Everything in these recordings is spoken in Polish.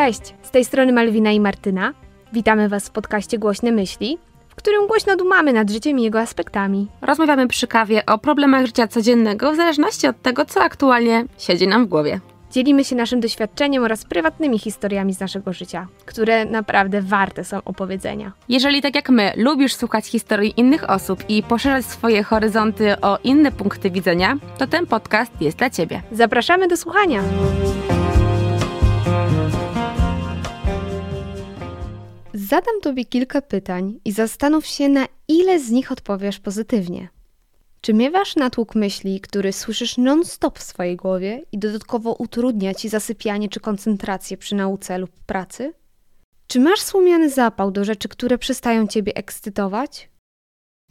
Cześć, z tej strony Malwina i Martyna. Witamy Was w podcaście Głośne Myśli, w którym głośno dumamy nad życiem i jego aspektami. Rozmawiamy przy kawie o problemach życia codziennego w zależności od tego, co aktualnie siedzi nam w głowie. Dzielimy się naszym doświadczeniem oraz prywatnymi historiami z naszego życia, które naprawdę warte są opowiedzenia. Jeżeli tak jak my lubisz słuchać historii innych osób i poszerzać swoje horyzonty o inne punkty widzenia, to ten podcast jest dla Ciebie. Zapraszamy do słuchania! Zadam Tobie kilka pytań i zastanów się, na ile z nich odpowiesz pozytywnie. Czy miewasz natłok myśli, który słyszysz non-stop w swojej głowie i dodatkowo utrudnia ci zasypianie czy koncentrację przy nauce lub pracy? Czy masz słomiany zapał do rzeczy, które przestają ciebie ekscytować?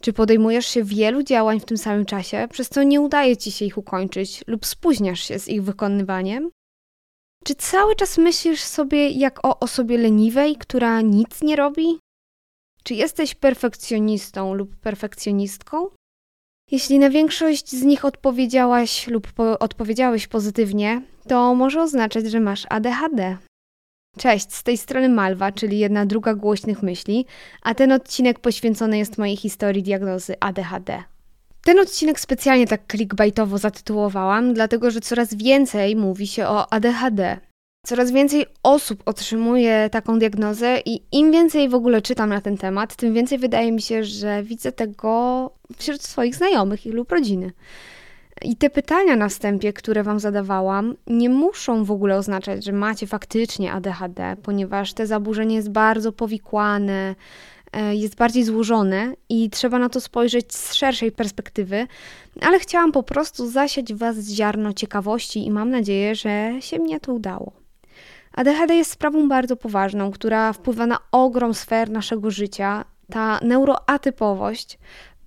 Czy podejmujesz się wielu działań w tym samym czasie, przez co nie udaje ci się ich ukończyć lub spóźniasz się z ich wykonywaniem? Czy cały czas myślisz sobie jak o osobie leniwej, która nic nie robi? Czy jesteś perfekcjonistą lub perfekcjonistką? Jeśli na większość z nich odpowiedziałaś lub po odpowiedziałeś pozytywnie, to może oznaczać, że masz ADHD. Cześć, z tej strony Malwa, czyli jedna druga głośnych myśli, a ten odcinek poświęcony jest mojej historii diagnozy ADHD. Ten odcinek specjalnie tak clickbaitowo zatytułowałam, dlatego że coraz więcej mówi się o ADHD. Coraz więcej osób otrzymuje taką diagnozę i im więcej w ogóle czytam na ten temat, tym więcej wydaje mi się, że widzę tego wśród swoich znajomych i lub rodziny. I te pytania na wstępie, które Wam zadawałam, nie muszą w ogóle oznaczać, że macie faktycznie ADHD, ponieważ te zaburzenie jest bardzo powikłane, jest bardziej złożone i trzeba na to spojrzeć z szerszej perspektywy, ale chciałam po prostu zasiać Was ziarno ciekawości i mam nadzieję, że się mnie to udało. ADHD jest sprawą bardzo poważną, która wpływa na ogrom sfer naszego życia. Ta neuroatypowość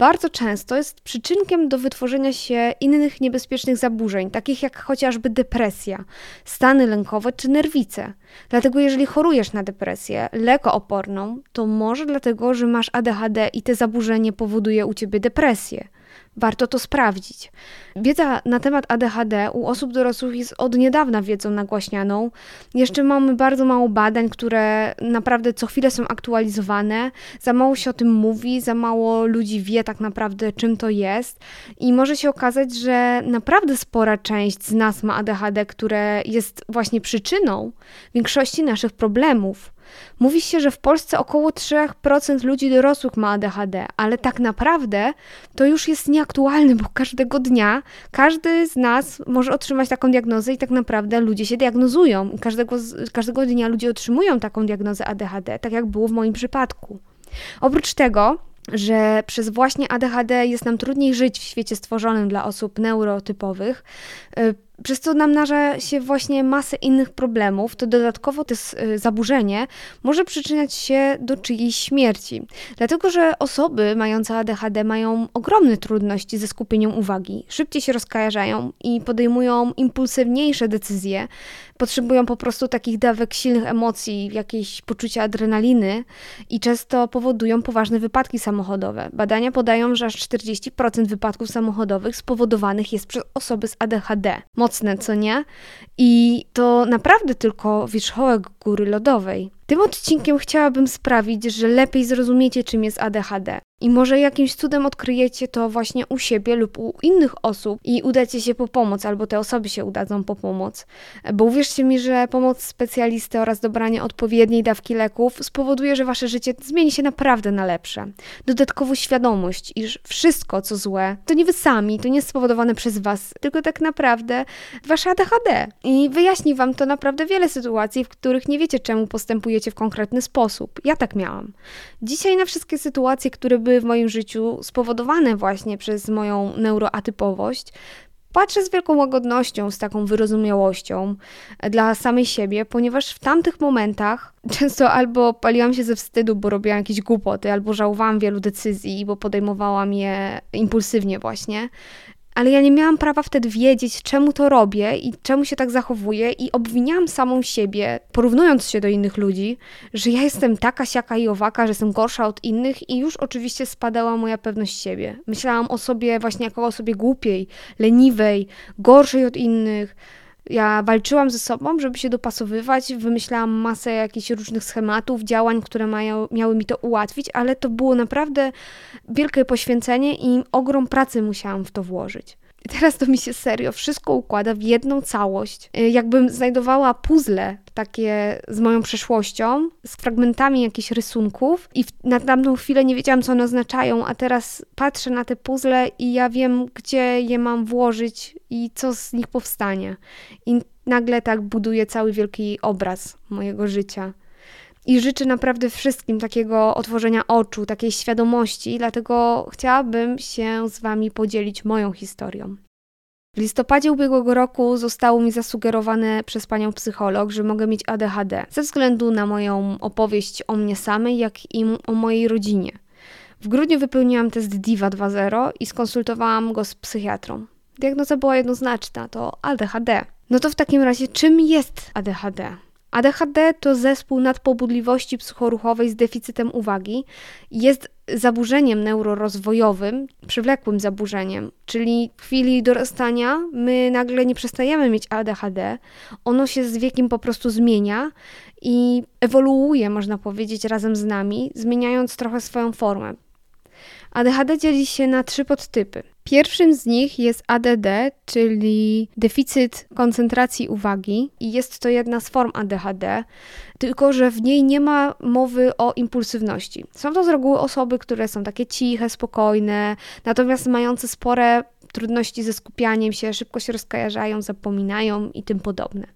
bardzo często jest przyczynkiem do wytworzenia się innych niebezpiecznych zaburzeń, takich jak chociażby depresja, stany lękowe czy nerwice. Dlatego, jeżeli chorujesz na depresję lekooporną, to może dlatego, że masz ADHD i te zaburzenie powoduje u ciebie depresję. Warto to sprawdzić. Wiedza na temat ADHD u osób dorosłych jest od niedawna wiedzą nagłaśnianą. Jeszcze mamy bardzo mało badań, które naprawdę co chwilę są aktualizowane. Za mało się o tym mówi, za mało ludzi wie tak naprawdę, czym to jest. I może się okazać, że naprawdę spora część z nas ma ADHD, które jest właśnie przyczyną większości naszych problemów. Mówi się, że w Polsce około 3% ludzi dorosłych ma ADHD, ale tak naprawdę to już jest nieaktualne, bo każdego dnia każdy z nas może otrzymać taką diagnozę i tak naprawdę ludzie się diagnozują. Każdego, każdego dnia ludzie otrzymują taką diagnozę ADHD, tak jak było w moim przypadku. Oprócz tego, że przez właśnie ADHD jest nam trudniej żyć w świecie stworzonym dla osób neurotypowych, y, przez co namnaża się właśnie masę innych problemów, to dodatkowo to y, zaburzenie może przyczyniać się do czyjejś śmierci. Dlatego, że osoby mające ADHD mają ogromne trudności ze skupieniem uwagi, szybciej się rozkajarzają i podejmują impulsywniejsze decyzje, potrzebują po prostu takich dawek silnych emocji, jakieś poczucia adrenaliny i często powodują poważne wypadki samochodowe. Badania podają, że aż 40% wypadków samochodowych spowodowanych jest przez osoby z ADHD. Mocne, co nie? I to naprawdę tylko wierzchołek góry lodowej. Tym odcinkiem chciałabym sprawić, że lepiej zrozumiecie, czym jest ADHD. I może jakimś cudem odkryjecie to właśnie u siebie lub u innych osób i udacie się po pomoc, albo te osoby się udadzą po pomoc. Bo uwierzcie mi, że pomoc specjalisty oraz dobranie odpowiedniej dawki leków spowoduje, że wasze życie zmieni się naprawdę na lepsze. Dodatkowo świadomość, iż wszystko, co złe, to nie wy sami, to nie spowodowane przez was, tylko tak naprawdę wasze ADHD. I wyjaśni wam to naprawdę wiele sytuacji, w których nie wiecie, czemu postępujecie w konkretny sposób. Ja tak miałam. Dzisiaj na wszystkie sytuacje, które były w moim życiu spowodowane właśnie przez moją neuroatypowość, patrzę z wielką łagodnością, z taką wyrozumiałością dla samej siebie, ponieważ w tamtych momentach często albo paliłam się ze wstydu, bo robiłam jakieś głupoty, albo żałowałam wielu decyzji, bo podejmowałam je impulsywnie właśnie, ale ja nie miałam prawa wtedy wiedzieć, czemu to robię i czemu się tak zachowuję, i obwiniałam samą siebie, porównując się do innych ludzi, że ja jestem taka, siaka i owaka, że jestem gorsza od innych, i już oczywiście spadała moja pewność siebie. Myślałam o sobie właśnie jako o sobie głupiej, leniwej, gorszej od innych. Ja walczyłam ze sobą, żeby się dopasowywać, wymyślałam masę jakichś różnych schematów, działań, które mają, miały mi to ułatwić, ale to było naprawdę wielkie poświęcenie i ogrom pracy musiałam w to włożyć. I teraz to mi się serio wszystko układa w jedną całość. Y, jakbym znajdowała puzzle takie z moją przeszłością, z fragmentami jakichś rysunków i na tamtą chwilę nie wiedziałam, co one oznaczają, a teraz patrzę na te puzzle i ja wiem, gdzie je mam włożyć i co z nich powstanie. I nagle tak buduję cały wielki obraz mojego życia. I życzę naprawdę wszystkim takiego otworzenia oczu, takiej świadomości, dlatego chciałabym się z Wami podzielić moją historią. W listopadzie ubiegłego roku zostało mi zasugerowane przez panią psycholog, że mogę mieć ADHD, ze względu na moją opowieść o mnie samej, jak i o mojej rodzinie. W grudniu wypełniłam test DIVA 2.0 i skonsultowałam go z psychiatrą. Diagnoza była jednoznaczna, to ADHD. No to w takim razie, czym jest ADHD? ADHD to zespół nadpobudliwości psychoruchowej z deficytem uwagi. Jest zaburzeniem neurorozwojowym, przywlekłym zaburzeniem, czyli w chwili dorastania my nagle nie przestajemy mieć ADHD, ono się z wiekiem po prostu zmienia i ewoluuje, można powiedzieć, razem z nami, zmieniając trochę swoją formę. ADHD dzieli się na trzy podtypy. Pierwszym z nich jest ADD, czyli deficyt koncentracji uwagi, i jest to jedna z form ADHD, tylko że w niej nie ma mowy o impulsywności. Są to z reguły osoby, które są takie ciche, spokojne, natomiast mające spore trudności ze skupianiem się, szybko się rozkajarzają, zapominają i tym podobne.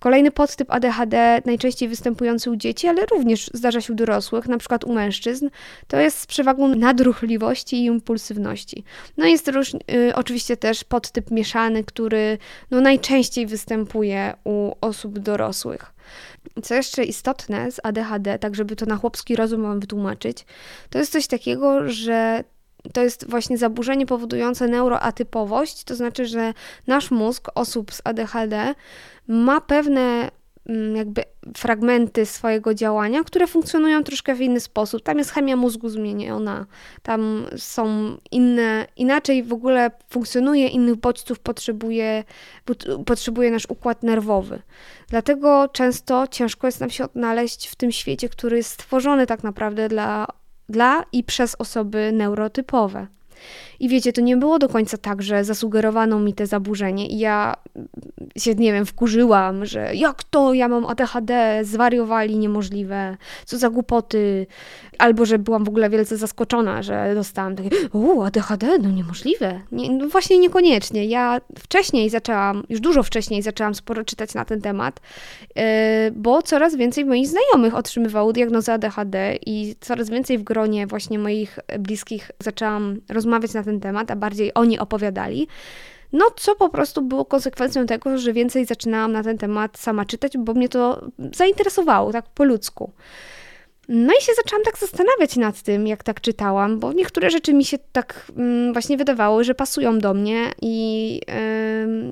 Kolejny podtyp ADHD, najczęściej występujący u dzieci, ale również zdarza się u dorosłych, na przykład u mężczyzn, to jest z przewagą nadruchliwości i impulsywności. No jest róż, y, oczywiście też podtyp mieszany, który no, najczęściej występuje u osób dorosłych. Co jeszcze istotne z ADHD, tak żeby to na chłopski rozum mam wytłumaczyć, to jest coś takiego, że to jest właśnie zaburzenie powodujące neuroatypowość, to znaczy, że nasz mózg osób z ADHD ma pewne mm, jakby fragmenty swojego działania, które funkcjonują troszkę w inny sposób. Tam jest chemia mózgu zmieniona, tam są inne, inaczej w ogóle funkcjonuje, innych bodźców potrzebuje, potrzebuje nasz układ nerwowy. Dlatego często ciężko jest nam się odnaleźć w tym świecie, który jest stworzony tak naprawdę dla dla i przez osoby neurotypowe. I wiecie, to nie było do końca tak, że zasugerowano mi te zaburzenie i ja się, nie wiem, wkurzyłam, że jak to, ja mam ADHD, zwariowali, niemożliwe, co za głupoty. Albo, że byłam w ogóle wielce zaskoczona, że dostałam takie, o, ADHD, no niemożliwe. Nie, no właśnie niekoniecznie. Ja wcześniej zaczęłam, już dużo wcześniej zaczęłam sporo czytać na ten temat, yy, bo coraz więcej moich znajomych otrzymywało diagnozę ADHD i coraz więcej w gronie właśnie moich bliskich zaczęłam rozmawiać na ten temat, a bardziej oni opowiadali. No, co po prostu było konsekwencją tego, że więcej zaczynałam na ten temat sama czytać, bo mnie to zainteresowało, tak po ludzku. No i się zaczęłam tak zastanawiać nad tym, jak tak czytałam, bo niektóre rzeczy mi się tak mm, właśnie wydawały, że pasują do mnie i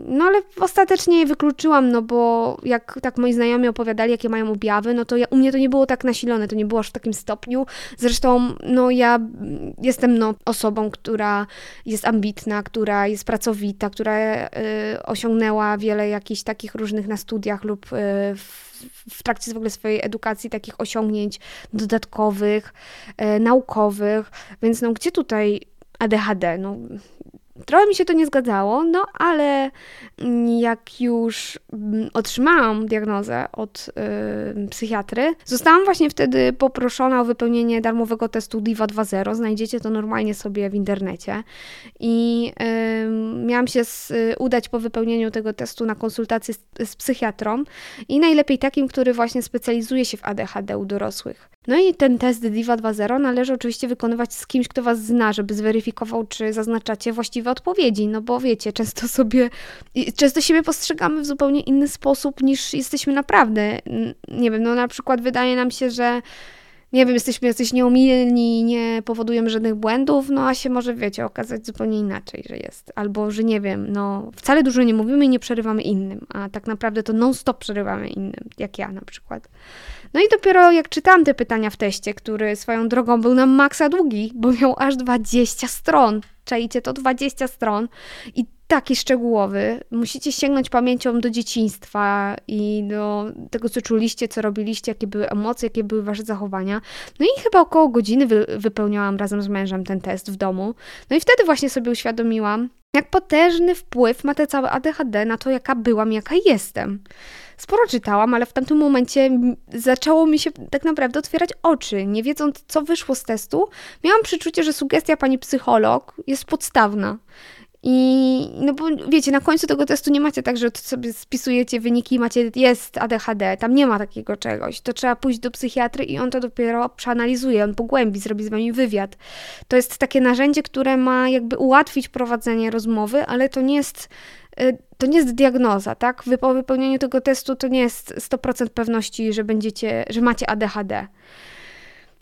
no ale ostatecznie je wykluczyłam, no bo jak tak moi znajomi opowiadali, jakie mają objawy, no to ja, u mnie to nie było tak nasilone, to nie było aż w takim stopniu. Zresztą, no ja jestem no, osobą, która jest ambitna, która jest pracowita, która yy, osiągnęła wiele jakichś takich różnych na studiach lub yy, w w trakcie w ogóle swojej edukacji takich osiągnięć dodatkowych, e, naukowych, więc no gdzie tutaj ADHD? No, Trochę mi się to nie zgadzało, no ale jak już mm, otrzymałam diagnozę od y, psychiatry, zostałam właśnie wtedy poproszona o wypełnienie darmowego testu DIVA 2.0. Znajdziecie to normalnie sobie w internecie. I y, miałam się z, y, udać po wypełnieniu tego testu na konsultację z, z psychiatrą i najlepiej takim, który właśnie specjalizuje się w ADHD u dorosłych. No i ten test DIVA 2.0 należy oczywiście wykonywać z kimś, kto Was zna, żeby zweryfikował, czy zaznaczacie właściwe odpowiedzi, no bo wiecie, często sobie, często siebie postrzegamy w zupełnie inny sposób niż jesteśmy naprawdę. Nie wiem, no na przykład wydaje nam się, że nie wiem, jesteśmy jacyś nieomilni, nie powodujemy żadnych błędów, no a się może, wiecie, okazać zupełnie inaczej, że jest. Albo, że nie wiem, no wcale dużo nie mówimy i nie przerywamy innym, a tak naprawdę to non-stop przerywamy innym, jak ja na przykład. No i dopiero jak czytałam te pytania w teście, który swoją drogą był na maksa długi, bo miał aż 20 stron. Czajcie, to 20 stron. I taki szczegółowy. Musicie sięgnąć pamięcią do dzieciństwa i do tego, co czuliście, co robiliście, jakie były emocje, jakie były wasze zachowania. No i chyba około godziny wy wypełniałam razem z mężem ten test w domu. No i wtedy właśnie sobie uświadomiłam, jak potężny wpływ ma te całe ADHD na to, jaka byłam, jaka jestem. Sporo czytałam, ale w tamtym momencie zaczęło mi się tak naprawdę otwierać oczy. Nie wiedząc, co wyszło z testu, miałam przeczucie, że sugestia pani psycholog jest podstawna. I no bo wiecie, na końcu tego testu nie macie tak, że sobie spisujecie wyniki i macie, jest ADHD, tam nie ma takiego czegoś. To trzeba pójść do psychiatry i on to dopiero przeanalizuje, on pogłębi, zrobi z wami wywiad. To jest takie narzędzie, które ma jakby ułatwić prowadzenie rozmowy, ale to nie jest y, to nie jest diagnoza, tak? Po wypełnieniu tego testu to nie jest 100% pewności, że będziecie, że macie ADHD.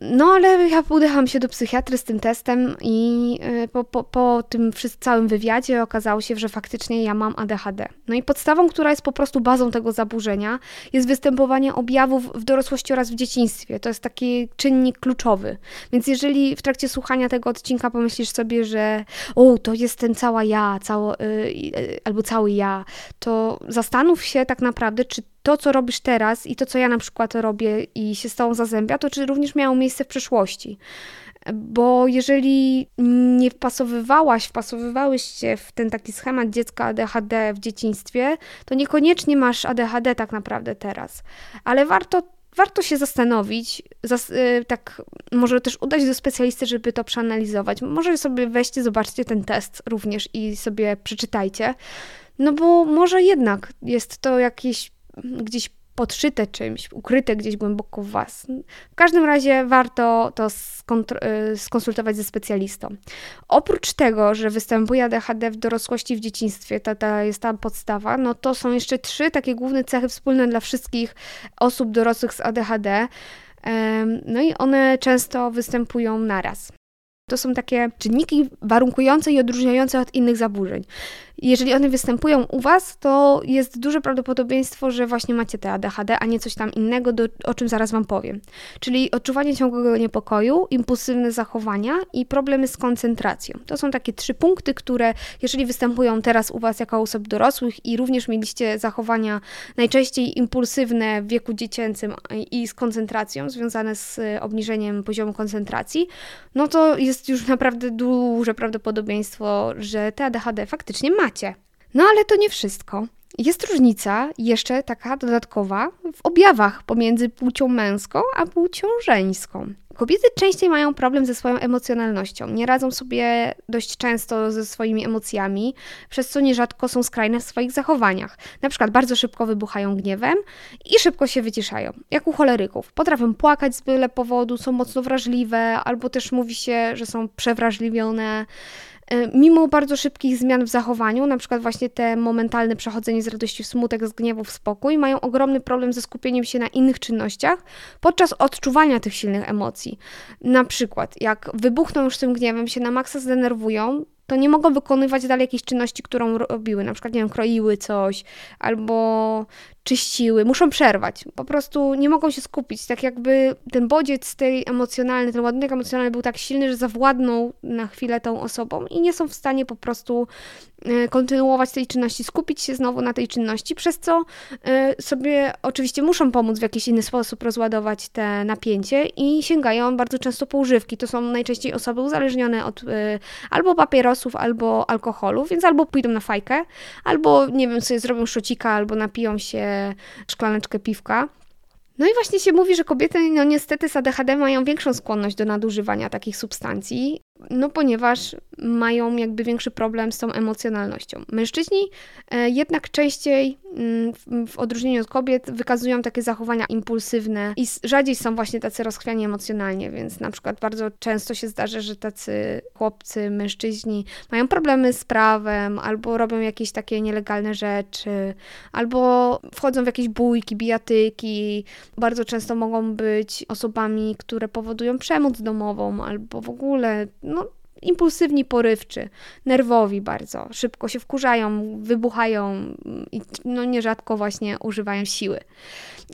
No, ale ja udechałam się do psychiatry z tym testem i y, po, po, po tym całym wywiadzie okazało się, że faktycznie ja mam ADHD. No i podstawą, która jest po prostu bazą tego zaburzenia, jest występowanie objawów w dorosłości oraz w dzieciństwie. To jest taki czynnik kluczowy. Więc jeżeli w trakcie słuchania tego odcinka pomyślisz sobie, że o, to jestem cała ja, cało, yy, albo cały ja, to zastanów się tak naprawdę, czy to, co robisz teraz i to, co ja na przykład robię i się z tobą zazębia, to czy również miało miejsce w przeszłości. Bo jeżeli nie wpasowywałaś, wpasowywałeś się w ten taki schemat dziecka ADHD w dzieciństwie, to niekoniecznie masz ADHD tak naprawdę teraz. Ale warto warto się zastanowić, zas y, tak może też udać do specjalisty, żeby to przeanalizować. Może sobie weźcie, zobaczcie ten test również i sobie przeczytajcie. No bo może jednak jest to jakieś gdzieś podszyte czymś, ukryte gdzieś głęboko w Was. W każdym razie warto to y, skonsultować ze specjalistą. Oprócz tego, że występuje ADHD w dorosłości, w dzieciństwie, ta, jest ta podstawa, no to są jeszcze trzy takie główne cechy wspólne dla wszystkich osób dorosłych z ADHD. No i one często występują naraz. To są takie czynniki warunkujące i odróżniające od innych zaburzeń. Jeżeli one występują u Was, to jest duże prawdopodobieństwo, że właśnie macie te ADHD, a nie coś tam innego, do, o czym zaraz Wam powiem. Czyli odczuwanie ciągłego niepokoju, impulsywne zachowania i problemy z koncentracją. To są takie trzy punkty, które jeżeli występują teraz u Was jako osób dorosłych i również mieliście zachowania najczęściej impulsywne w wieku dziecięcym i z koncentracją, związane z obniżeniem poziomu koncentracji, no to jest już naprawdę duże prawdopodobieństwo, że te ADHD faktycznie macie macie. No ale to nie wszystko. Jest różnica jeszcze taka dodatkowa w objawach pomiędzy płcią męską a płcią żeńską. Kobiety częściej mają problem ze swoją emocjonalnością, nie radzą sobie dość często ze swoimi emocjami, przez co nierzadko są skrajne w swoich zachowaniach. Na przykład bardzo szybko wybuchają gniewem i szybko się wyciszają, jak u choleryków. Potrafią płakać z byle powodu, są mocno wrażliwe, albo też mówi się, że są przewrażliwione. E, mimo bardzo szybkich zmian w zachowaniu, na przykład właśnie te momentalne przechodzenie z radości w smutek, z gniewu w spokój, mają ogromny problem ze skupieniem się na innych czynnościach podczas odczuwania tych silnych emocji. Na przykład, jak wybuchną już tym gniewem, się na maksa zdenerwują, to nie mogą wykonywać dalej jakiejś czynności, którą robiły, na przykład, nie wiem, kroiły coś, albo czyściły, muszą przerwać. Po prostu nie mogą się skupić. Tak jakby ten bodziec tej emocjonalny, ten ładunek emocjonalny był tak silny, że zawładnął na chwilę tą osobą i nie są w stanie po prostu e, kontynuować tej czynności, skupić się znowu na tej czynności, przez co e, sobie oczywiście muszą pomóc w jakiś inny sposób rozładować te napięcie i sięgają bardzo często po używki. To są najczęściej osoby uzależnione od e, albo papierosów, albo alkoholu, więc albo pójdą na fajkę, albo nie wiem, sobie zrobią szocika, albo napiją się szklaneczkę piwka. No i właśnie się mówi, że kobiety, no niestety z ADHD mają większą skłonność do nadużywania takich substancji, no ponieważ mają jakby większy problem z tą emocjonalnością. Mężczyźni e, jednak częściej mm, w odróżnieniu od kobiet wykazują takie zachowania impulsywne i rzadziej są właśnie tacy rozchwiani emocjonalnie, więc na przykład bardzo często się zdarza, że tacy chłopcy, mężczyźni mają problemy z prawem, albo robią jakieś takie nielegalne rzeczy, albo wchodzą w jakieś bójki, bijatyki. Bardzo często mogą być osobami, które powodują przemoc domową, albo w ogóle no, impulsywni, porywczy, nerwowi bardzo, szybko się wkurzają, wybuchają i no, nierzadko właśnie używają siły.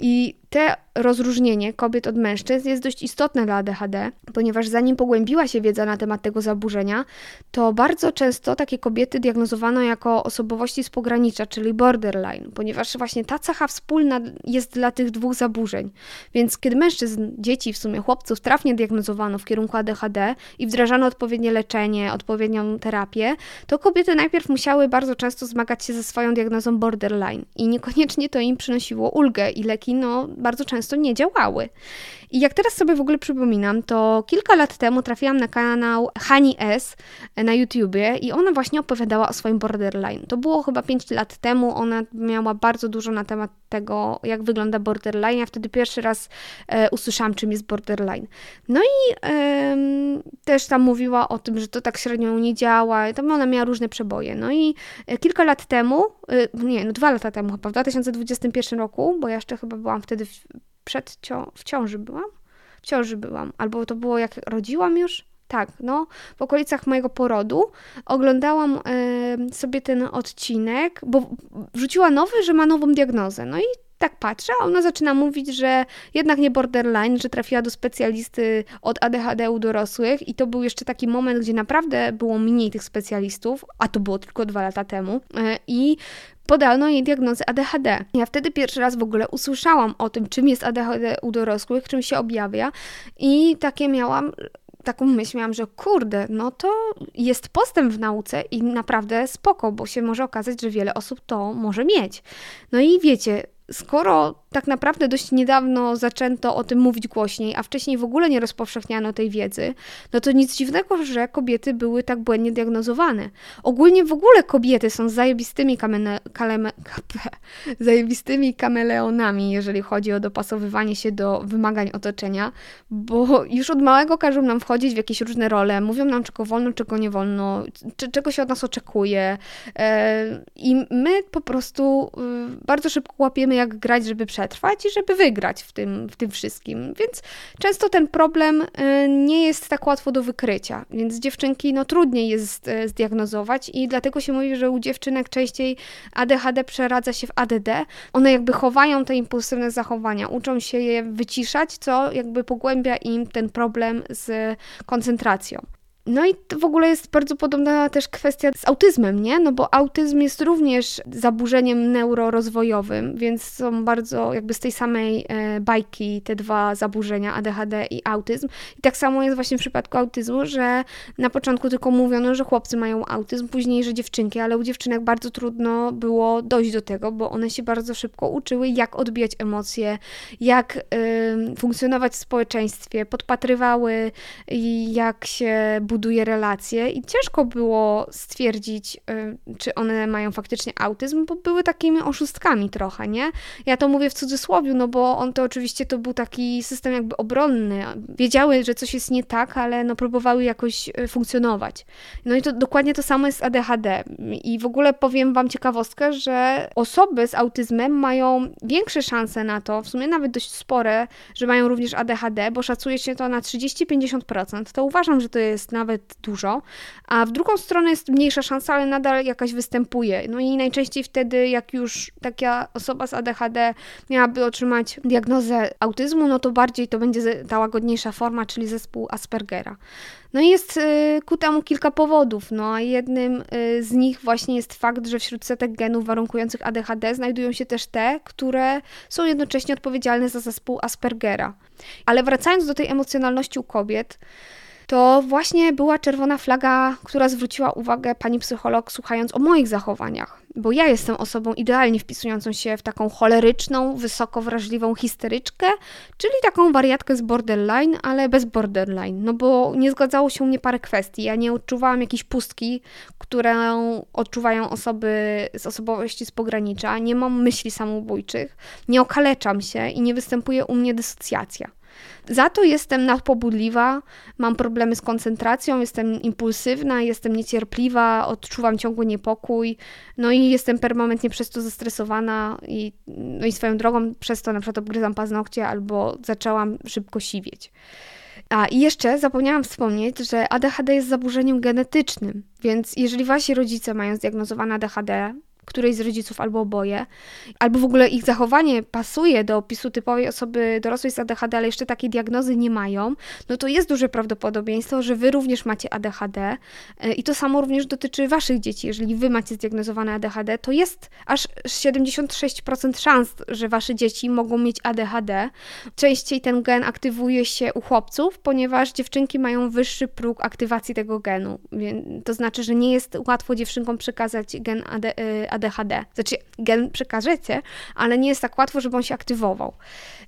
I te rozróżnienie kobiet od mężczyzn jest dość istotne dla ADHD, ponieważ zanim pogłębiła się wiedza na temat tego zaburzenia, to bardzo często takie kobiety diagnozowano jako osobowości z pogranicza, czyli borderline, ponieważ właśnie ta cecha wspólna jest dla tych dwóch zaburzeń. Więc kiedy mężczyzn, dzieci, w sumie chłopców trafnie diagnozowano w kierunku ADHD i wdrażano odpowiednie leczenie, odpowiednią terapię, to kobiety najpierw musiały bardzo często zmagać się ze swoją diagnozą borderline i niekoniecznie to im przynosiło ulgę i leki no, bardzo często nie działały. I jak teraz sobie w ogóle przypominam, to kilka lat temu trafiłam na kanał Hani S na YouTubie i ona właśnie opowiadała o swoim borderline. To było chyba 5 lat temu, ona miała bardzo dużo na temat tego, jak wygląda borderline. Ja wtedy pierwszy raz e, usłyszałam, czym jest borderline. No i e, też tam mówiła o tym, że to tak średnio nie działa, tam ona miała różne przeboje. No i e, kilka lat temu, nie, no dwa lata temu chyba, w 2021 roku, bo ja jeszcze chyba byłam wtedy w, przed w ciąży byłam? W ciąży byłam. Albo to było jak rodziłam już? Tak, no, w okolicach mojego porodu oglądałam y, sobie ten odcinek, bo wrzuciła nowy, że ma nową diagnozę. No i tak patrzę, a ona zaczyna mówić, że jednak nie borderline, że trafiła do specjalisty od ADHD u dorosłych i to był jeszcze taki moment, gdzie naprawdę było mniej tych specjalistów, a to było tylko dwa lata temu y, i podano jej diagnozę ADHD. Ja wtedy pierwszy raz w ogóle usłyszałam o tym, czym jest ADHD u dorosłych, czym się objawia i takie miałam taką myśl miałam, że kurde, no to jest postęp w nauce i naprawdę spoko, bo się może okazać, że wiele osób to może mieć. No i wiecie, skoro tak naprawdę dość niedawno zaczęto o tym mówić głośniej, a wcześniej w ogóle nie rozpowszechniano tej wiedzy, no to nic dziwnego, że kobiety były tak błędnie diagnozowane. Ogólnie w ogóle kobiety są zajebistymi, kamene, kaleme, zajebistymi kameleonami, jeżeli chodzi o dopasowywanie się do wymagań otoczenia, bo już od małego każą nam wchodzić w jakieś różne role, mówią nam czego wolno, czego nie wolno, czego się od nas oczekuje e, i my po prostu y, bardzo szybko łapiemy jak grać, żeby przetrwać i żeby wygrać w tym, w tym wszystkim. Więc często ten problem y, nie jest tak łatwo do wykrycia, więc dziewczynki no trudniej jest y, zdiagnozować i dlatego się mówi, że u dziewczynek częściej ADHD przeradza się w ADD. One jakby chowają te impulsywne zachowania, uczą się je wyciszać, co jakby pogłębia im ten problem z koncentracją. No i w ogóle jest bardzo podobna też kwestia z autyzmem, nie? No bo autyzm jest również zaburzeniem neurorozwojowym, więc są bardzo jakby z tej samej e, bajki te dwa zaburzenia, ADHD i autyzm. I tak samo jest właśnie w przypadku autyzmu, że na początku tylko mówiono, że chłopcy mają autyzm, później, że dziewczynki, ale u dziewczynek bardzo trudno było dojść do tego, bo one się bardzo szybko uczyły, jak odbijać emocje, jak y, funkcjonować w społeczeństwie, podpatrywały, jak się budować buduje relacje i ciężko było stwierdzić, y, czy one mają faktycznie autyzm, bo były takimi oszustkami trochę, nie? Ja to mówię w cudzysłowie, no bo on to oczywiście to był taki system jakby obronny. Wiedziały, że coś jest nie tak, ale no próbowały jakoś y, funkcjonować. No i to dokładnie to samo jest z ADHD. I w ogóle powiem Wam ciekawostkę, że osoby z autyzmem mają większe szanse na to, w sumie nawet dość spore, że mają również ADHD, bo szacuje się to na 30-50%. To uważam, że to jest nawet nawet dużo, a w drugą stronę jest mniejsza szansa, ale nadal jakaś występuje. No i najczęściej wtedy, jak już taka osoba z ADHD miałaby otrzymać diagnozę autyzmu, no to bardziej to będzie ta łagodniejsza forma, czyli zespół Aspergera. No i jest y, ku temu kilka powodów. No a jednym y, z nich właśnie jest fakt, że wśród setek genów warunkujących ADHD znajdują się też te, które są jednocześnie odpowiedzialne za zespół Aspergera. Ale wracając do tej emocjonalności u kobiet, to właśnie była czerwona flaga, która zwróciła uwagę pani psycholog, słuchając o moich zachowaniach. Bo ja jestem osobą idealnie wpisującą się w taką choleryczną, wysoko wrażliwą histeryczkę, czyli taką wariatkę z borderline, ale bez borderline. No bo nie zgadzało się u mnie parę kwestii. Ja nie odczuwałam jakiejś pustki, którą odczuwają osoby z osobowości z pogranicza. Nie mam myśli samobójczych, nie okaleczam się i nie występuje u mnie dysocjacja. Za to jestem nadpobudliwa, mam problemy z koncentracją, jestem impulsywna, jestem niecierpliwa, odczuwam ciągły niepokój, no i jestem permanentnie przez to zestresowana i, no i swoją drogą przez to na przykład obgryzam paznokcie albo zaczęłam szybko siwieć. A i jeszcze zapomniałam wspomnieć, że ADHD jest zaburzeniem genetycznym, więc jeżeli wasi rodzice mają zdiagnozowane ADHD, którejś z rodziców albo oboje, albo w ogóle ich zachowanie pasuje do opisu typowej osoby dorosłej z ADHD, ale jeszcze takiej diagnozy nie mają, no to jest duże prawdopodobieństwo, że wy również macie ADHD e, i to samo również dotyczy waszych dzieci. Jeżeli wy macie zdiagnozowane ADHD, to jest aż 76% szans, że wasze dzieci mogą mieć ADHD. Częściej ten gen aktywuje się u chłopców, ponieważ dziewczynki mają wyższy próg aktywacji tego genu. To znaczy, że nie jest łatwo dziewczynkom przekazać gen ADHD. Znaczy, gen przekażecie, ale nie jest tak łatwo, żeby on się aktywował.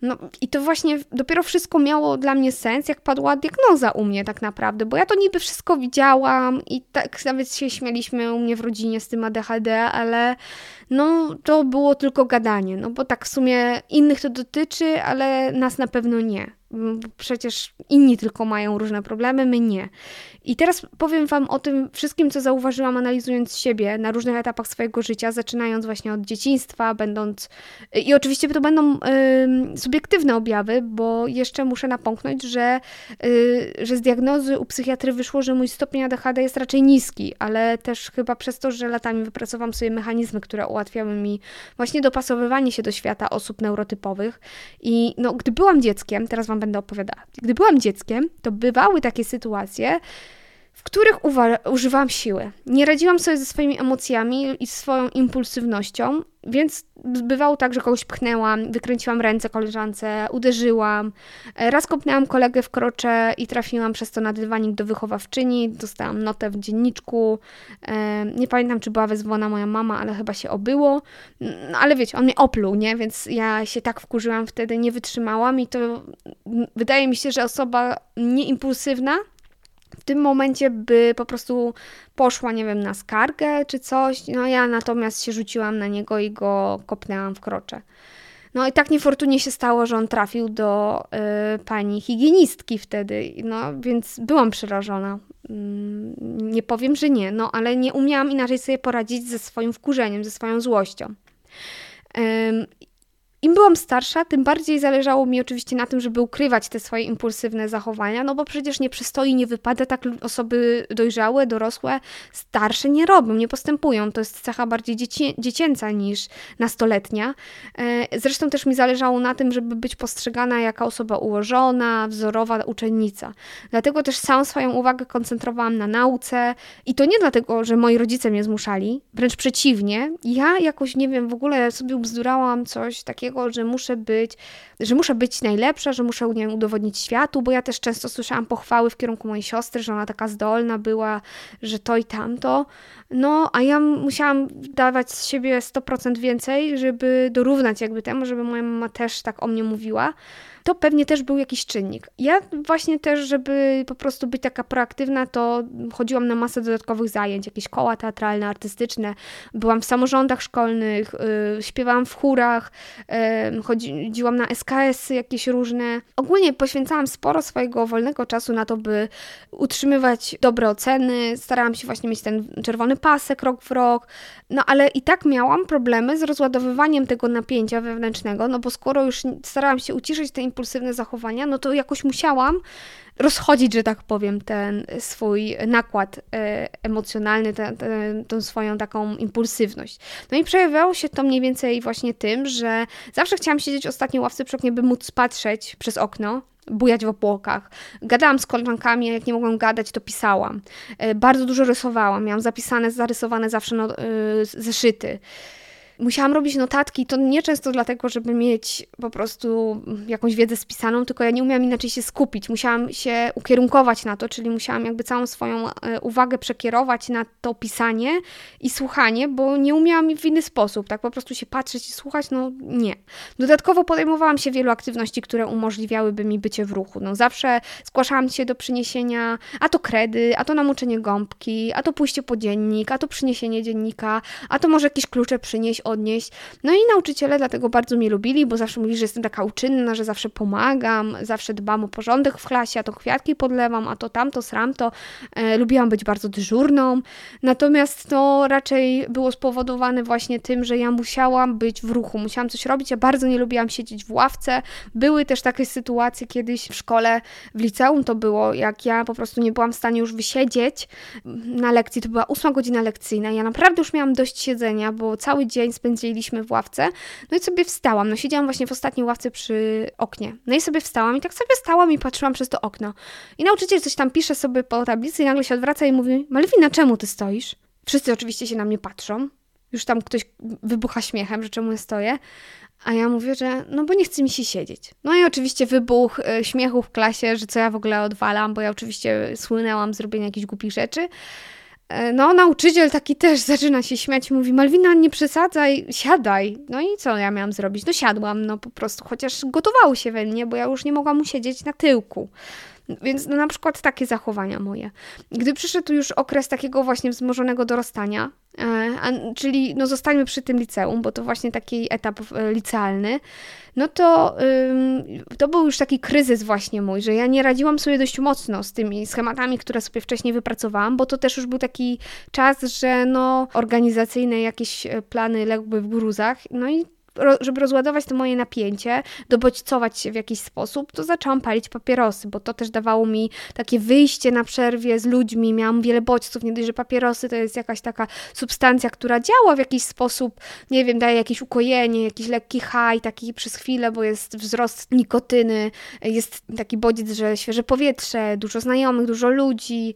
No i to właśnie dopiero wszystko miało dla mnie sens, jak padła diagnoza u mnie tak naprawdę, bo ja to niby wszystko widziałam i tak nawet się śmialiśmy u mnie w rodzinie z tym ADHD, ale no to było tylko gadanie, no bo tak w sumie innych to dotyczy, ale nas na pewno nie. Przecież inni tylko mają różne problemy, my nie. I teraz powiem Wam o tym wszystkim, co zauważyłam, analizując siebie na różnych etapach swojego życia, zaczynając właśnie od dzieciństwa, będąc. I oczywiście to będą y, subiektywne objawy, bo jeszcze muszę napomknąć, że, y, że z diagnozy u psychiatry wyszło, że mój stopień ADHD jest raczej niski, ale też chyba przez to, że latami wypracowałam sobie mechanizmy, które ułatwiały mi właśnie dopasowywanie się do świata osób neurotypowych. I no, gdy byłam dzieckiem, teraz Wam będę opowiadała, gdy byłam dzieckiem, to bywały takie sytuacje, w których używałam siły. Nie radziłam sobie ze swoimi emocjami i swoją impulsywnością, więc bywało tak, że kogoś pchnęłam, wykręciłam ręce koleżance, uderzyłam. E, raz kopnęłam kolegę w krocze i trafiłam przez to na dywanik do wychowawczyni, dostałam notę w dzienniczku. E, nie pamiętam, czy była wezwana moja mama, ale chyba się obyło. No, ale wiecie, on mnie opluł, nie? Więc ja się tak wkurzyłam wtedy, nie wytrzymałam i to wydaje mi się, że osoba nieimpulsywna w tym momencie by po prostu poszła, nie wiem, na skargę czy coś. No ja natomiast się rzuciłam na niego i go kopnęłam w krocze. No i tak niefortunnie się stało, że on trafił do y, pani higienistki wtedy, no więc byłam przerażona. Mm, nie powiem, że nie, no ale nie umiałam inaczej sobie poradzić ze swoim wkurzeniem, ze swoją złością. Im byłam starsza, tym bardziej zależało mi oczywiście na tym, żeby ukrywać te swoje impulsywne zachowania, no bo przecież nie przystoi, nie wypada, tak osoby dojrzałe, dorosłe, starsze nie robią, nie postępują. To jest cecha bardziej dzieci, dziecięca niż nastoletnia. E, zresztą też mi zależało na tym, żeby być postrzegana jako osoba ułożona, wzorowa uczennica. Dlatego też całą swoją uwagę koncentrowałam na nauce i to nie dlatego, że moi rodzice mnie zmuszali, wręcz przeciwnie. Ja jakoś, nie wiem, w ogóle sobie ubzdurałam coś takiego, takiego, że muszę być, że muszę być najlepsza, że muszę nie wiem, udowodnić światu, bo ja też często słyszałam pochwały w kierunku mojej siostry, że ona taka zdolna była, że to i tamto. No, a ja musiałam dawać z siebie 100% więcej, żeby dorównać jakby temu, żeby moja mama też tak o mnie mówiła to pewnie też był jakiś czynnik. Ja właśnie też, żeby po prostu być taka proaktywna, to chodziłam na masę dodatkowych zajęć, jakieś koła teatralne, artystyczne, byłam w samorządach szkolnych, yy, śpiewałam w chórach, yy, chodziłam na SKS-y jakieś różne. Ogólnie poświęcałam sporo swojego wolnego czasu na to, by utrzymywać dobre oceny, starałam się właśnie mieć ten czerwony pasek rok w rok, no ale i tak miałam problemy z rozładowywaniem tego napięcia wewnętrznego, no bo skoro już starałam się uciszyć te impulsywne zachowania, no to jakoś musiałam rozchodzić, że tak powiem, ten swój nakład e, emocjonalny, tę tą swoją taką impulsywność. No i przejawiało się to mniej więcej właśnie tym, że zawsze chciałam siedzieć ostatnio ławce przy oknie, by móc patrzeć przez okno, bujać w opłokach. Gadałam z koleżankami, jak nie mogłam gadać, to pisałam. E, bardzo dużo rysowałam, miałam zapisane, zarysowane zawsze no, e, zeszyty musiałam robić notatki, to nie często dlatego, żeby mieć po prostu jakąś wiedzę spisaną, tylko ja nie umiałam inaczej się skupić. Musiałam się ukierunkować na to, czyli musiałam jakby całą swoją e, uwagę przekierować na to pisanie i słuchanie, bo nie umiałam w inny sposób, tak po prostu się patrzeć i słuchać, no nie. Dodatkowo podejmowałam się wielu aktywności, które umożliwiałyby mi bycie w ruchu. No zawsze zgłaszałam się do przyniesienia, a to kredy, a to namoczenie gąbki, a to pójście po dziennik, a to przyniesienie dziennika, a to może jakieś klucze przynieść odnieść. No i nauczyciele dlatego bardzo mnie lubili, bo zawsze mówili, że jestem taka uczynna, że zawsze pomagam, zawsze dbam o porządek w klasie, a to kwiatki podlewam, a to tamto, sramto. E, lubiłam być bardzo dyżurną. Natomiast to raczej było spowodowane właśnie tym, że ja musiałam być w ruchu, musiałam coś robić. Ja bardzo nie lubiłam siedzieć w ławce. Były też takie sytuacje kiedyś w szkole, w liceum to było, jak ja po prostu nie byłam w stanie już wysiedzieć na lekcji. To była ósma godzina lekcyjna. Ja naprawdę już miałam dość siedzenia, bo cały dzień spędziliśmy w ławce. No i sobie wstałam. No siedziałam właśnie w ostatniej ławce przy oknie. No i sobie wstałam i tak sobie stałam i patrzyłam przez to okno. I nauczyciel coś tam pisze sobie po tablicy i nagle się odwraca i mówi: Malwina, czemu ty stoisz? Wszyscy oczywiście się na mnie patrzą. Już tam ktoś wybucha śmiechem, że czemu ja stoję. A ja mówię, że no bo nie chce mi się siedzieć. No i oczywiście wybuch y, śmiechu w klasie, że co ja w ogóle odwalam, bo ja oczywiście słynęłam z robienia jakichś głupich rzeczy. E, no, nauczyciel taki też zaczyna się śmiać, mówi: Malwina, nie przesadzaj, siadaj. No i co ja miałam zrobić? No, siadłam, no po prostu, chociaż gotowało się we mnie, bo ja już nie mogłam usiedzieć na tyłku. Więc no, na przykład takie zachowania moje. Gdy przyszedł już okres takiego właśnie wzmożonego dorastania, e, czyli no zostańmy przy tym liceum, bo to właśnie taki etap e, licealny, no to to był już taki kryzys właśnie mój, że ja nie radziłam sobie dość mocno z tymi schematami, które sobie wcześniej wypracowałam, bo to też już był taki czas, że no organizacyjne jakieś e, plany legły w gruzach, no i żeby rozładować to moje napięcie, dobodźcować się w jakiś sposób, to zaczęłam palić papierosy, bo to też dawało mi takie wyjście na przerwie z ludźmi, miałam wiele bodźców, nie dość, że papierosy to jest jakaś taka substancja, która działa w jakiś sposób, nie wiem, daje jakieś ukojenie, jakiś lekki haj, taki przez chwilę, bo jest wzrost nikotyny, jest taki bodziec, że świeże powietrze, dużo znajomych, dużo ludzi,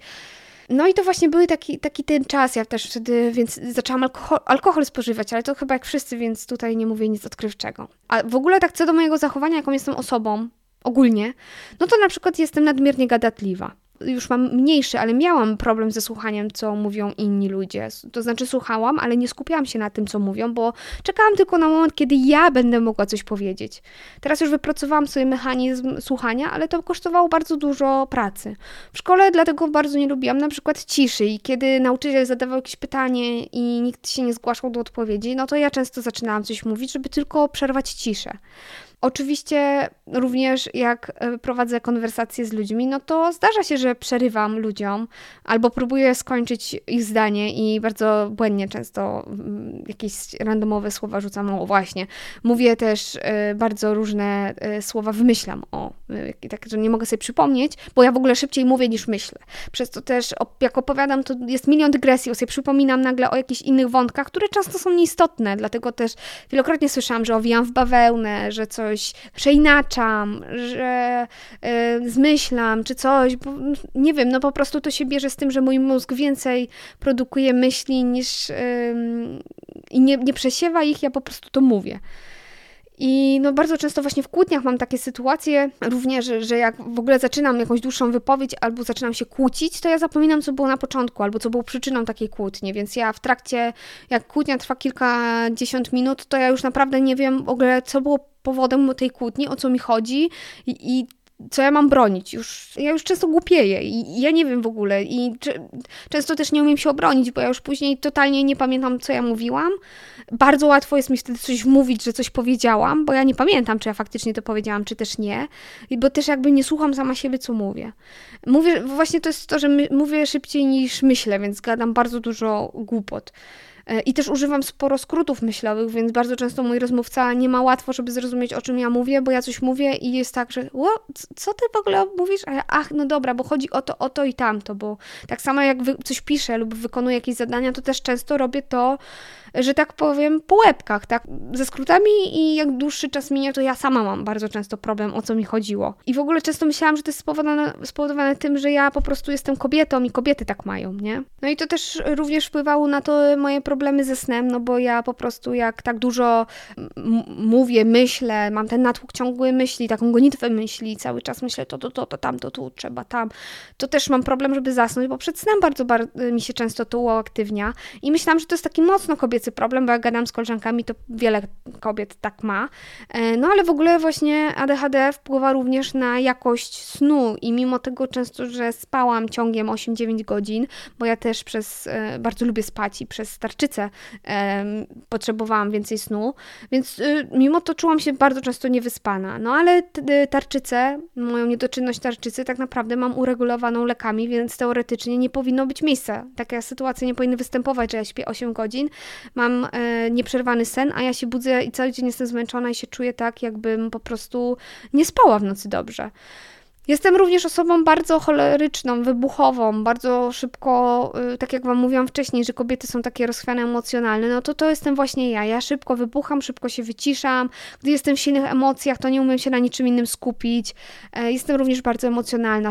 no i to właśnie był taki, taki ten czas, ja też wtedy, więc zaczęłam alkohol, alkohol spożywać, ale to chyba jak wszyscy, więc tutaj nie mówię nic odkrywczego. A w ogóle tak co do mojego zachowania, jaką jestem osobą, ogólnie, no to na przykład jestem nadmiernie gadatliwa już mam mniejszy, ale miałam problem ze słuchaniem, co mówią inni ludzie. To znaczy słuchałam, ale nie skupiałam się na tym, co mówią, bo czekałam tylko na moment, kiedy ja będę mogła coś powiedzieć. Teraz już wypracowałam sobie mechanizm słuchania, ale to kosztowało bardzo dużo pracy. W szkole dlatego bardzo nie lubiłam na przykład ciszy i kiedy nauczyciel zadawał jakieś pytanie i nikt się nie zgłaszał do odpowiedzi, no to ja często zaczynałam coś mówić, żeby tylko przerwać ciszę. Oczywiście również jak e, prowadzę konwersacje z ludźmi, no to zdarza się, że przerywam ludziom albo próbuję skończyć ich zdanie i bardzo błędnie często mm, jakieś randomowe słowa rzucam. O właśnie, mówię też e, bardzo różne e, słowa, wymyślam o, tak, że nie mogę sobie przypomnieć, bo ja w ogóle szybciej mówię niż myślę. Przez to też jak opowiadam, to jest milion dygresji, bo sobie przypominam nagle o jakichś innych wątkach, które często są nieistotne, dlatego też wielokrotnie słyszałam, że owijam w bawełnę, że coś coś przeinaczam, że y, zmyślam czy coś, bo nie wiem, no po prostu to się bierze z tym, że mój mózg więcej produkuje myśli niż i nie, nie przesiewa ich, ja po prostu to mówię. I no bardzo często właśnie w kłótniach mam takie sytuacje również, że, jak w ogóle zaczynam jakąś dłuższą wypowiedź albo zaczynam się kłócić, to ja zapominam, co było na początku albo co było przyczyną takiej kłótni, więc ja w trakcie, jak kłótnia trwa kilkadziesiąt minut, to ja już naprawdę nie wiem w ogóle, co było powodem tej kłótni, o co mi chodzi. I, i co ja mam bronić. Już, ja już często głupieję i, ja nie wiem w ogóle i często też nie umiem się obronić, bo ja już później totalnie nie pamiętam, co ja mówiłam. Bardzo łatwo jest mi wtedy coś mówić, że coś powiedziałam, bo ja nie pamiętam, czy ja faktycznie to powiedziałam, czy też nie, bo też jakby nie słucham sama siebie, co mówię. Mówię, właśnie to jest to, że my, mówię szybciej niż myślę, więc gadam bardzo dużo głupot. E, I też używam sporo skrótów myślowych, więc bardzo często mój rozmówca nie ma łatwo, żeby zrozumieć, o czym ja mówię, bo ja coś mówię i jest tak, że co ty w ogóle mówisz? A ja, ach, no dobra, bo chodzi o to, o to i tamto, bo tak samo jak coś piszę lub wykonuję jakieś zadania, to też często robię to że tak powiem, po łebkach, tak, ze skrótami i jak dłuższy czas minie, to ja sama mam bardzo często problem, o co mi chodziło. I w ogóle często myślałam, że to jest spowodowane, spowodowane tym, że ja po prostu jestem kobietą i kobiety tak mają, nie? No i to też również wpływało na to moje problemy ze snem, no bo ja po prostu jak tak dużo mówię, myślę, mam ten natłok ciągły myśli, taką gonitwę myśli, cały czas myślę to, to, to, to, tam, to, tu, trzeba, tam, to też mam problem, żeby zasnąć, bo przed snem bardzo, bardzo mi się często to uaktywnia i myślałam, że to jest taki mocno kobiecy kobiecy problem, bo jak gadam z koleżankami, to wiele kobiet tak ma. E, no ale w ogóle właśnie ADHD wpływa również na jakość snu i mimo tego często, że spałam ciągiem 8-9 godzin, bo ja też przez, e, bardzo lubię spać i przez tarczycę, potrzebowałam więcej snu, więc mimo to czułam się bardzo często niewyspana. No ale tarczycę, moją niedoczynność tarczycy tak naprawdę mam uregulowaną lekami, więc teoretycznie nie powinno być miejsca. Takie sytuacje nie powinny występować, że ja śpię 8 godzin, mam e, nieprzerwany sen, a ja się budzę i cały dzień jestem zmęczona i się czuję tak, jakbym po prostu nie spała w nocy dobrze. Jestem również osobą bardzo choleryczną, wybuchową, bardzo szybko, y, tak jak Wam mówiłam wcześniej, że kobiety są takie rozchwiane emocjonalne, no to to jestem właśnie ja. Ja szybko wybucham, szybko się wyciszam. Gdy jestem w silnych emocjach, to nie umiem się na niczym innym skupić. E, jestem również bardzo emocjonalna.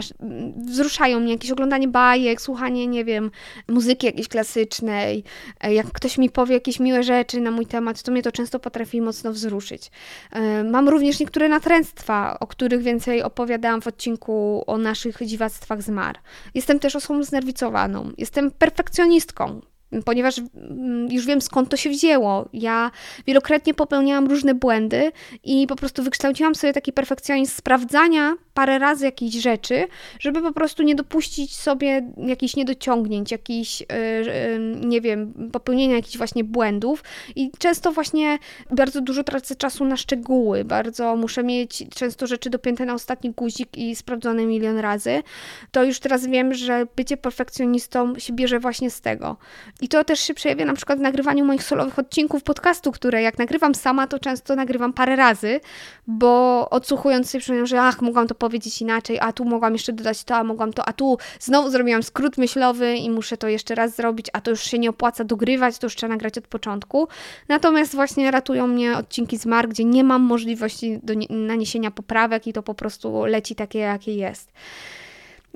Wzruszają mnie jakieś oglądanie bajek, słuchanie, nie wiem, muzyki jakiejś klasycznej. E, jak ktoś mi powie jakieś miłe rzeczy na mój temat, to mnie to często potrafi mocno wzruszyć. E, mam również niektóre natręctwa, o których więcej opowiadałam w odcinku odcinku o naszych dziwactwach z Mar. Jestem też osobą znerwicowaną. Jestem perfekcjonistką ponieważ mm, już wiem skąd to się wzięło. Ja wielokrotnie popełniałam różne błędy i po prostu wykształciłam sobie taki perfekcjonizm sprawdzania parę razy jakichś rzeczy, żeby po prostu nie dopuścić sobie jakichś niedociągnięć, jakichś, yy, yy, nie wiem, popełnienia jakichś właśnie błędów i często właśnie bardzo dużo tracę czasu na szczegóły, bardzo muszę mieć często rzeczy dopięte na ostatni guzik i sprawdzone milion razy. To już teraz wiem, że bycie perfekcjonistą się bierze właśnie z tego. I to też się przejawia na przykład w nagrywaniu moich solowych odcinków podcastu, które jak nagrywam sama, to często nagrywam parę razy, bo odsłuchując sobie przypomniałam, że ach, mogłam to powiedzieć inaczej, a tu mogłam jeszcze dodać to, a mogłam to, a tu znowu zrobiłam skrót myślowy i muszę to jeszcze raz zrobić, a to już się nie opłaca dogrywać, to już trzeba nagrać od początku. Natomiast właśnie ratują mnie odcinki z gdzie nie mam możliwości do naniesienia poprawek i to po prostu leci takie, jakie jest.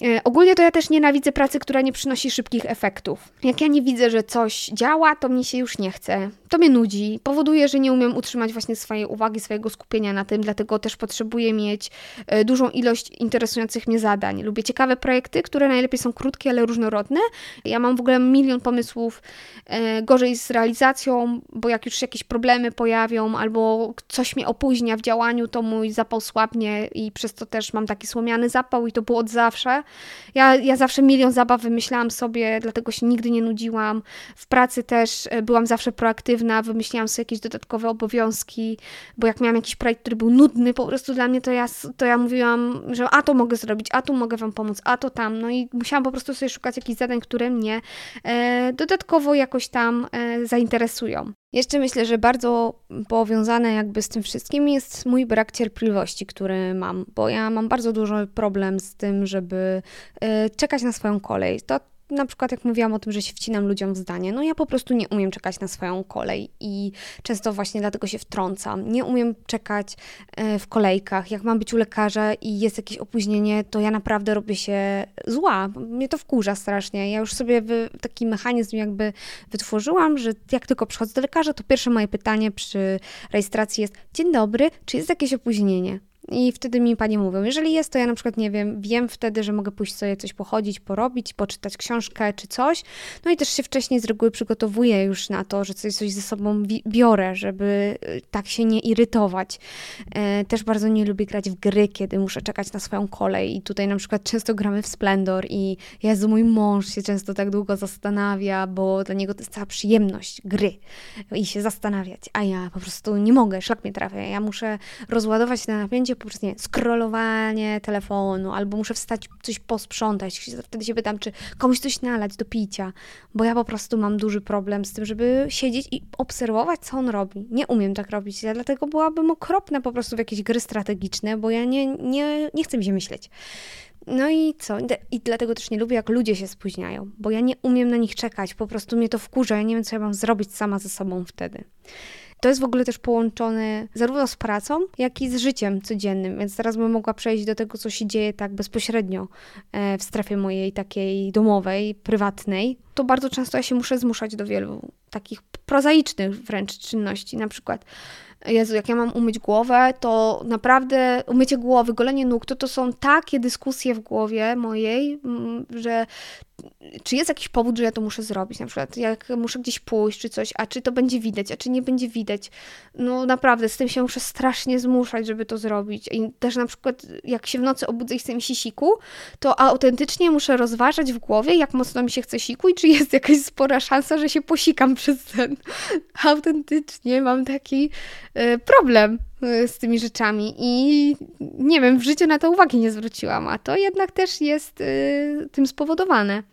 E, ogólnie to ja też nienawidzę pracy, która nie przynosi szybkich efektów. Jak ja nie widzę, że coś działa, to mi się już nie chce. To mnie nudzi, powoduje, że nie umiem utrzymać właśnie swojej uwagi, swojego skupienia na tym, dlatego też potrzebuję mieć e, dużą ilość interesujących mnie zadań. Lubię ciekawe projekty, które najlepiej są krótkie, ale różnorodne. Ja mam w ogóle milion pomysłów, e, gorzej z realizacją, bo jak już jakieś problemy pojawią albo coś mnie opóźnia w działaniu, to mój zapał słabnie i przez to też mam taki słomiany zapał i to było od zawsze. Ja, ja zawsze milion zabaw wymyślałam sobie, dlatego się nigdy nie nudziłam. W pracy też e, byłam zawsze proaktywna, wymyślałam sobie jakieś dodatkowe obowiązki, bo jak miałam jakiś projekt, który był nudny po prostu dla mnie, to ja, to ja mówiłam, że a to mogę zrobić, a tu mogę Wam pomóc, a to tam. No i musiałam po prostu sobie szukać jakichś zadań, które mnie e, dodatkowo jakoś tam e, zainteresują. Jeszcze myślę, że bardzo powiązane jakby z tym wszystkim jest mój brak cierpliwości, który mam, bo ja mam bardzo duży problem z tym, żeby e, czekać na swoją kolej. To na przykład jak mówiłam o tym, że się wcinam ludziom w zdanie, no ja po prostu nie umiem czekać na swoją kolej i często właśnie dlatego się wtrącam. Nie umiem czekać e, w kolejkach. Jak mam być u lekarza i jest jakieś opóźnienie, to ja naprawdę robię się zła. Mnie to wkurza strasznie. Ja już sobie taki mechanizm jakby wytworzyłam, że jak tylko przychodzę do lekarza, to pierwsze moje pytanie przy rejestracji jest: Dzień dobry, czy jest jakieś opóźnienie? I wtedy mi panie mówią, jeżeli jest, to ja na przykład nie wiem, wiem wtedy, że mogę pójść sobie coś pochodzić, porobić, poczytać książkę czy coś. No i też się wcześniej z reguły przygotowuję już na to, że coś, coś ze sobą biorę, żeby y, tak się nie irytować. E, też bardzo nie lubię grać w gry, kiedy muszę czekać na swoją kolej. I tutaj na przykład często gramy w Splendor i Jezu, mój mąż się często tak długo zastanawia, bo dla niego to jest cała przyjemność gry i się zastanawiać, a ja po prostu nie mogę, szlak mnie trafia. Ja muszę rozładować te napięcie poprzez nie, scrollowanie telefonu, albo muszę wstać, coś posprzątać. Wtedy się pytam, czy komuś coś nalać do picia, bo ja po prostu mam duży problem z tym, żeby siedzieć i obserwować, co on robi. Nie umiem tak robić, ja dlatego byłabym okropna po prostu w jakieś gry strategiczne, bo ja nie, nie, nie chcę mi się myśleć. No i co? I dlatego też nie lubię, jak ludzie się spóźniają, bo ja nie umiem na nich czekać, po prostu mnie to wkurza, ja nie wiem, co ja mam zrobić sama ze sobą wtedy. To jest w ogóle też połączone zarówno z pracą, jak i z życiem codziennym, więc teraz bym mogła przejść do tego, co się dzieje tak bezpośrednio e, w strefie mojej takiej domowej, prywatnej. To bardzo często ja się muszę zmuszać do wielu takich prozaicznych wręcz czynności, na przykład Jezu, jak ja mam umyć głowę, to naprawdę umycie głowy, golenie nóg, to to są takie dyskusje w głowie mojej, mm, że czy jest jakiś powód, że ja to muszę zrobić, na przykład jak muszę gdzieś pójść czy coś, a czy to będzie widać, a czy nie będzie widać. No naprawdę, z tym się muszę strasznie zmuszać, żeby to zrobić. I też na przykład jak się w nocy obudzę i chcę mi się siku, to autentycznie muszę rozważać w głowie, jak mocno mi się chce siku i czy jest jakaś spora szansa, że się posikam przez ten. Autentycznie mam taki problem y, z tymi rzeczami i nie wiem, w życiu na to uwagi nie zwróciłam, a to jednak też jest y, tym spowodowane.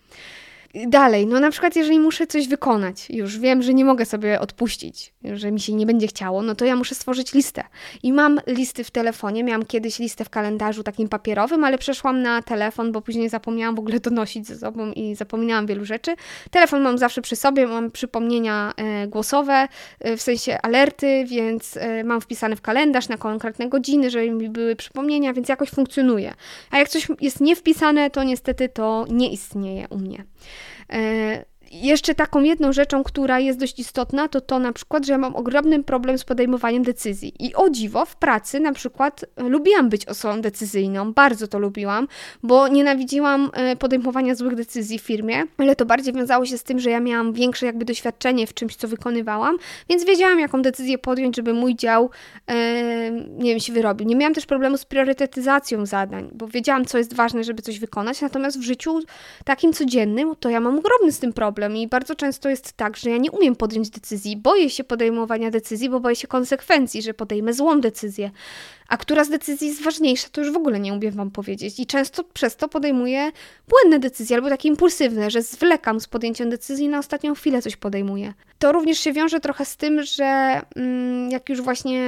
Dalej, no na przykład jeżeli muszę coś wykonać, już wiem, że nie mogę sobie odpuścić, że mi się nie będzie chciało, no to ja muszę stworzyć listę. I mam listy w telefonie, miałam kiedyś listę w kalendarzu takim papierowym, ale przeszłam na telefon, bo później zapomniałam w ogóle to nosić ze sobą i zapominałam wielu rzeczy. Telefon mam zawsze przy sobie, mam przypomnienia e, głosowe, e, w sensie alerty, więc e, mam wpisane w kalendarz na konkretne godziny, żeby mi były przypomnienia, więc jakoś funkcjonuje. A jak coś jest niewpisane, to niestety to nie istnieje u mnie. E, jeszcze taką jedną rzeczą, która jest dość istotna, to to na przykład, że ja mam ogromny problem z podejmowaniem decyzji. I o dziwo, w pracy na przykład e, lubiłam być osobą decyzyjną, bardzo to lubiłam, bo nienawidziłam e, podejmowania złych decyzji w firmie, ale to bardziej wiązało się z tym, że ja miałam większe jakby doświadczenie w czymś, co wykonywałam, więc wiedziałam, jaką decyzję podjąć, żeby mój dział, e, nie wiem, się wyrobił. Nie miałam też problemu z priorytetyzacją zadań, bo wiedziałam, co jest ważne, żeby coś wykonać, natomiast w życiu takim codziennym, to ja mam ogromny z tym problem problem i bardzo często jest tak, że ja nie umiem podjąć decyzji, boję się podejmowania decyzji, bo boję się konsekwencji, że podejmę złą decyzję. A która z decyzji jest ważniejsza, to już w ogóle nie umiem Wam powiedzieć. I często przez to podejmuję błędne decyzje albo takie impulsywne, że zwlekam z podjęciem decyzji na ostatnią chwilę coś podejmuję. To również się wiąże trochę z tym, że mm, jak już właśnie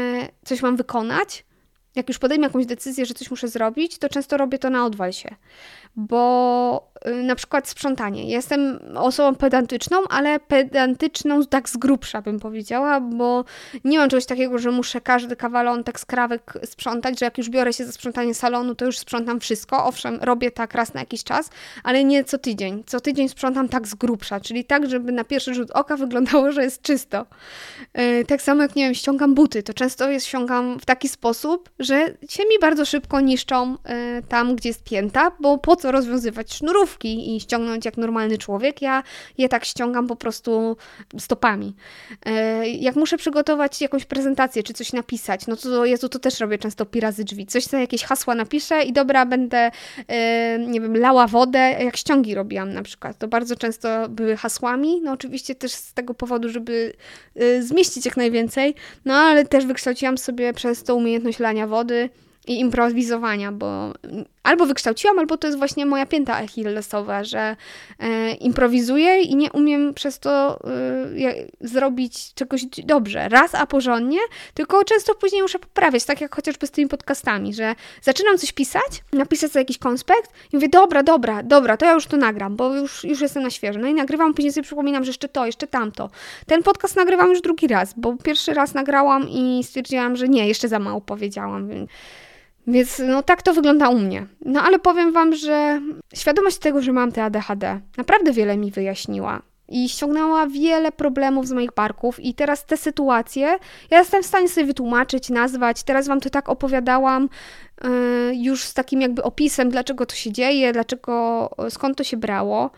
coś mam wykonać, jak już podejmę jakąś decyzję, że coś muszę zrobić, to często robię to na odwal się bo y, na przykład sprzątanie. Jestem osobą pedantyczną, ale pedantyczną tak z grubsza bym powiedziała, bo nie mam czegoś takiego, że muszę każdy kawalątek skrawek sprzątać, że jak już biorę się za sprzątanie salonu, to już sprzątam wszystko. Owszem, robię tak raz na jakiś czas, ale nie co tydzień. Co tydzień sprzątam tak z grubsza, czyli tak, żeby na pierwszy rzut oka wyglądało, że jest czysto. Y, tak samo jak, nie wiem, ściągam buty, to często je ściągam w taki sposób, że się mi bardzo szybko niszczą y, tam, gdzie jest pięta, bo po co co rozwiązywać sznurówki i ściągnąć jak normalny człowiek. Ja je tak ściągam po prostu stopami. E, jak muszę przygotować jakąś prezentację czy coś napisać, no to Jezu, to też robię często pirazy drzwi. Coś sobie jakieś hasła napiszę i dobra, będę, e, nie wiem, lała wodę, jak ściągi robiłam na przykład. To bardzo często były hasłami, no oczywiście też z tego powodu, żeby e, zmieścić jak najwięcej, no ale też wykształciłam sobie przez to umiejętność lania wody i improwizowania, bo albo wykształciłam, albo to jest właśnie moja pięta achillesowa, że e, improwizuję i nie umiem przez to e, zrobić czegoś dobrze, raz a porządnie, tylko często później muszę poprawiać, tak jak chociażby z tymi podcastami, że zaczynam coś pisać, napisać sobie jakiś konspekt i mówię, dobra, dobra, dobra, to ja już to nagram, bo już, już jestem na świeżo. No i nagrywam, później sobie przypominam, że jeszcze to, jeszcze tamto. Ten podcast nagrywam już drugi raz, bo pierwszy raz nagrałam i stwierdziłam, że nie, jeszcze za mało powiedziałam, więc więc no tak to wygląda u mnie. No ale powiem Wam, że świadomość tego, że mam te ADHD, naprawdę wiele mi wyjaśniła. I ściągnęła wiele problemów z moich barków, i teraz te sytuacje ja jestem w stanie sobie wytłumaczyć, nazwać. Teraz Wam to tak opowiadałam yy, już z takim jakby opisem, dlaczego to się dzieje, dlaczego, skąd to się brało.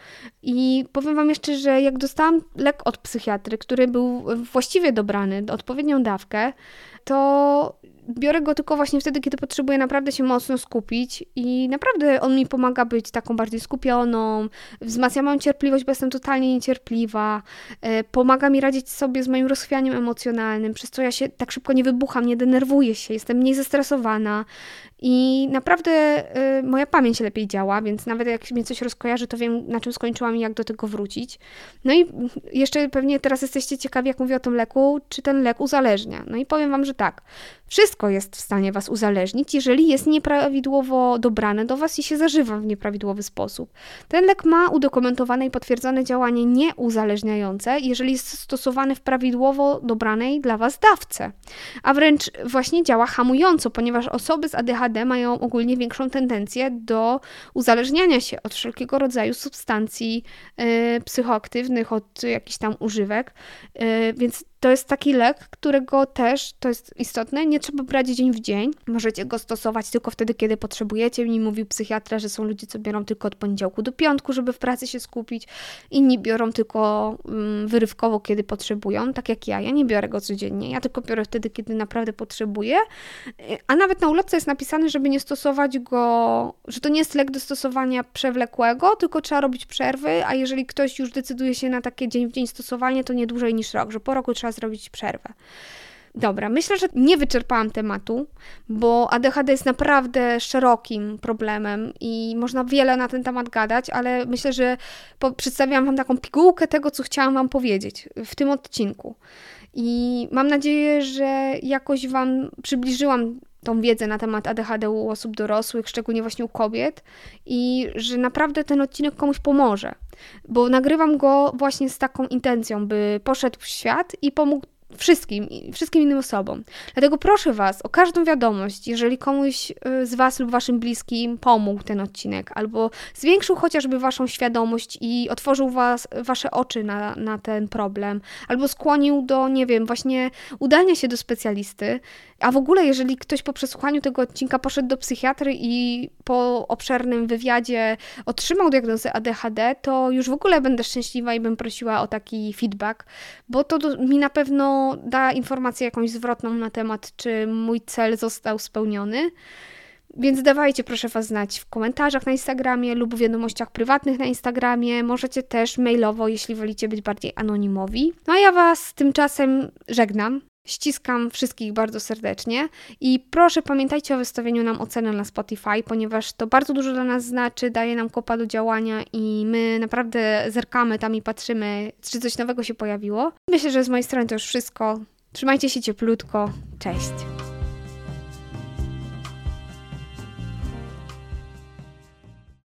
I powiem Wam jeszcze, że jak dostałam lek od psychiatry, który był właściwie dobrany, odpowiednią dawkę, to biorę go tylko właśnie wtedy, kiedy potrzebuję naprawdę się mocno skupić i naprawdę on mi pomaga być taką bardziej skupioną, wzmacnia moją cierpliwość, bo jestem totalnie niecierpliwa, e, pomaga mi radzić sobie z moim rozchwianiem emocjonalnym, przez co ja się tak szybko nie wybucham, nie denerwuję się, jestem mniej zestresowana i naprawdę y, moja pamięć lepiej działa, więc nawet jak mnie coś rozkojarzy, to wiem, na czym skończyłam i jak do tego wrócić. No i jeszcze pewnie teraz jesteście ciekawi, jak mówię o tym leku, czy ten lek uzależnia. No i powiem Wam, że tak. Wszystko jest w stanie Was uzależnić, jeżeli jest nieprawidłowo dobrane do Was i się zażywa w nieprawidłowy sposób. Ten lek ma udokumentowane i potwierdzone działanie nieuzależniające, jeżeli jest stosowany w prawidłowo dobranej dla Was dawce. A wręcz właśnie działa hamująco, ponieważ osoby z ADHD mają ogólnie większą tendencję do uzależniania się od wszelkiego rodzaju substancji yy, psychoaktywnych, od jakichś tam używek, yy, więc to jest taki lek, którego też, to jest istotne, nie trzeba brać dzień w dzień. Możecie go stosować tylko wtedy, kiedy potrzebujecie. Mi mówił psychiatra, że są ludzie, co biorą tylko od poniedziałku do piątku, żeby w pracy się skupić. Inni biorą tylko um, wyrywkowo, kiedy potrzebują, tak jak ja. Ja nie biorę go codziennie, ja tylko biorę wtedy, kiedy naprawdę potrzebuję. A nawet na ulotce jest napisane, żeby nie stosować go, że to nie jest lek do stosowania przewlekłego, tylko trzeba robić przerwy, a jeżeli ktoś już decyduje się na takie dzień w dzień stosowanie, to nie dłużej niż rok, że po roku trzeba zrobić przerwę. Dobra, myślę, że nie wyczerpałam tematu, bo ADHD jest naprawdę szerokim problemem i można wiele na ten temat gadać, ale myślę, że przedstawiłam Wam taką pigułkę tego, co chciałam Wam powiedzieć w tym odcinku. I mam nadzieję, że jakoś Wam przybliżyłam tą wiedzę na temat ADHD u osób dorosłych, szczególnie właśnie u kobiet, i że naprawdę ten odcinek komuś pomoże, bo nagrywam go właśnie z taką intencją, by poszedł w świat i pomógł wszystkim, wszystkim innym osobom. Dlatego proszę Was o każdą wiadomość, jeżeli komuś y, z Was lub Waszym bliskim pomógł ten odcinek, albo zwiększył chociażby Waszą świadomość i otworzył was, Wasze oczy na, na ten problem, albo skłonił do, nie wiem, właśnie udania się do specjalisty, a w ogóle jeżeli ktoś po przesłuchaniu tego odcinka poszedł do psychiatry i po obszernym wywiadzie otrzymał diagnozę ADHD, to już w ogóle będę szczęśliwa i bym prosiła o taki feedback, bo to mi na pewno da informację jakąś zwrotną na temat, czy mój cel został spełniony. Więc dawajcie proszę Was znać w komentarzach na Instagramie lub w wiadomościach prywatnych na Instagramie. Możecie też mailowo, jeśli wolicie być bardziej anonimowi. No a ja Was tymczasem żegnam. Ściskam wszystkich bardzo serdecznie i proszę pamiętajcie o wystawieniu nam oceny na Spotify, ponieważ to bardzo dużo dla nas znaczy, daje nam kopa do działania i my naprawdę zerkamy tam i patrzymy, czy coś nowego się pojawiło. Myślę, że z mojej strony to już wszystko. Trzymajcie się cieplutko. Cześć.